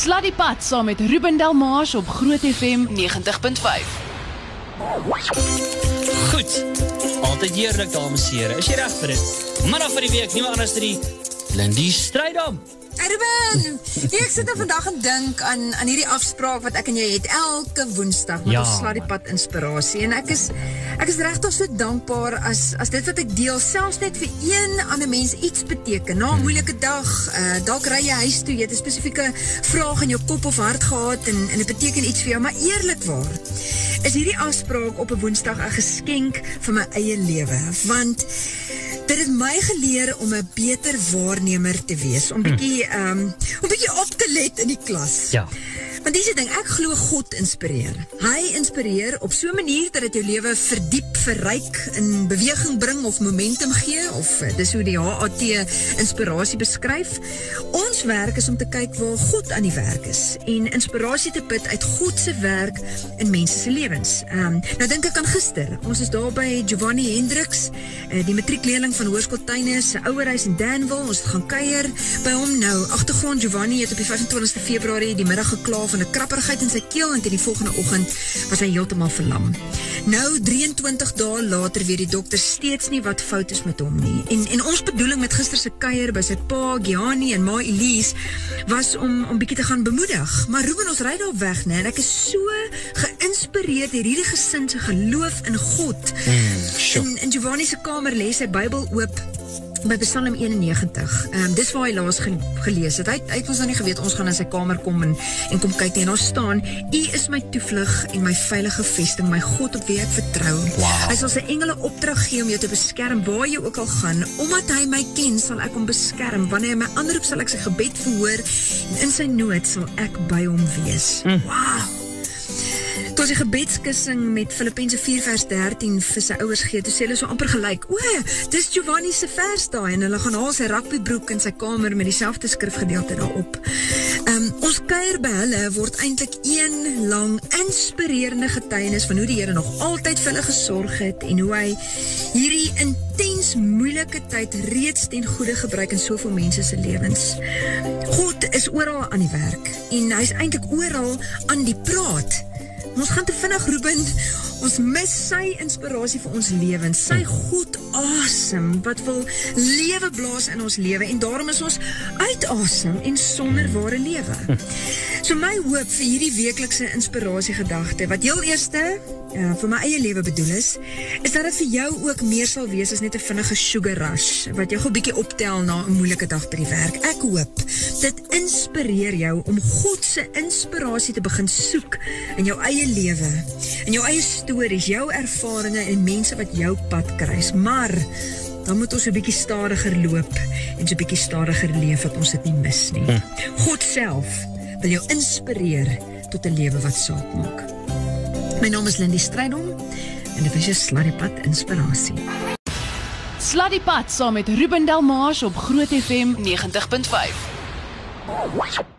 Sladdiepad saam met Ruben Delmars op Groot FM 90.5. Goed. Altyd heerlik dames en here. Is jy reg vir dit? Middag vir die week, nie anders as die Lindy Strydom. Nee, ek sit nou vandag en dink aan aan hierdie afspraak wat ek en jy het elke Woensdag met Ja, ons slaat die pad inspirasie. En ek is ek is regtig so dankbaar as as dit wat ek deel selfs net vir een ander mens iets beteken. Na 'n moeilike dag, uh, dalk ry jy huis toe, jy het 'n spesifieke vraag in jou kop of hart gehad en en dit beteken iets vir jou, maar eerlikwaar is hierdie afspraak op 'n Woensdag 'n geskenk vir my eie lewe. Want dit het my geleer om 'n beter waarnemer te wees, om bietjie ehm um, om bietjie op te let in die klas. Ja. Want dis die ding, ek glo God inspireer. Hy inspireer op so 'n manier dat dit jou lewe verdiep, verryk, in beweging bring of momentum gee of eh, dis hoe die HAT inspirasie beskryf. Ons werk is om te kyk waar God aan die werk is en inspirasie te put uit God se werk in mense se lewens. Ehm um, nou dink ek aan gister. Ons is daar by Giovanni Hendriks, uh, die matriekleerling van Hoërskool Tuine se ouerhuis in Danville. Ons gaan kuier by hom nou. Agtergrond Giovanni het op die 25ste Februarie die middag gekla van 'n krapperigheid in sy keel en teen die volgende oggend was hy heeltemal verlam. Nou 23 dae later weet die dokter steeds nie wat fout is met hom nie. En en ons bedoeling met gister se kuier by sy pa Gianni en ma Elise was om om bietjie te gaan bemoedig. Maar Ruben ons ry daar weg, né? En ek is so geïnspireerd deur hierdie gesin se geloof in God. Mm, sure. In in Giovanni se kamer lê sy Bybel oop by Psalm 91. Ehm um, dis waar hy laas ge gelees het. Hy hy het ons nou nie geweet ons gaan in sy kamer kom en en kom kyk nie. En daar staan: U is my toevlug en my veilige vesting, my God op wie ek vertrou. Wow. Hy sal sy engele opdrag gee om jou te beskerm waar jy ook al gaan. Omdat hy my ken, sal ek hom beskerm. Wanneer hy my aanroep, sal ek sy gebed verhoor en in sy nood sal ek by hom wees. Mm. Wow. Toe sy gebedskussing met Filippense 4 vers 13 vir sy ouers gee, toe sê hulle so amper gelyk. O, dis Giovanni se vers daai en hulle gaan haal sy rugbybroek in sy kamer met dieselfde skrifgedeelte daarop. Ehm um, ons kuier by hulle word eintlik een lang inspirerende getuienis van hoe die Here nog altyd vir hulle gesorg het en hoe hy hierdie intens moeilike tyd reeds ten goeie gebruik in soveel mense se lewens. God is oral aan die werk en hy's eintlik oral aan die praat. Ons gaan te vinnig Ruben. Ons mis sy inspirasie vir ons lewens. Sy God asem wat wil lewe blaas in ons lewe en daarom is ons uitasem en sonder ware lewe. So my hoop vir hierdie weeklikse inspirasie gedagte wat heel eerste uh, vir my eie lewe bedoel is, is dat dit vir jou ook meer sal wees as net 'n vinnige sugar rush wat jou gou bietjie optel na 'n moeilike dag by die werk. Ek hoop dit inspireer jou om God se inspirasie te begin soek in jou eie lewe, in jou eie stories, jou ervarings en mense wat jou pad kruis. Maar dan moet ons 'n bietjie stadiger loop en so 'n bietjie stadiger leef dat ons dit nie mis nie. God self wil jou inspireer tot 'n lewe wat saak maak. My naam is Lindy Strydom en dit is jou Sladdiepad inspirasie. Sladdiepad saam met Ruben Delmars op Groot FM 90.5.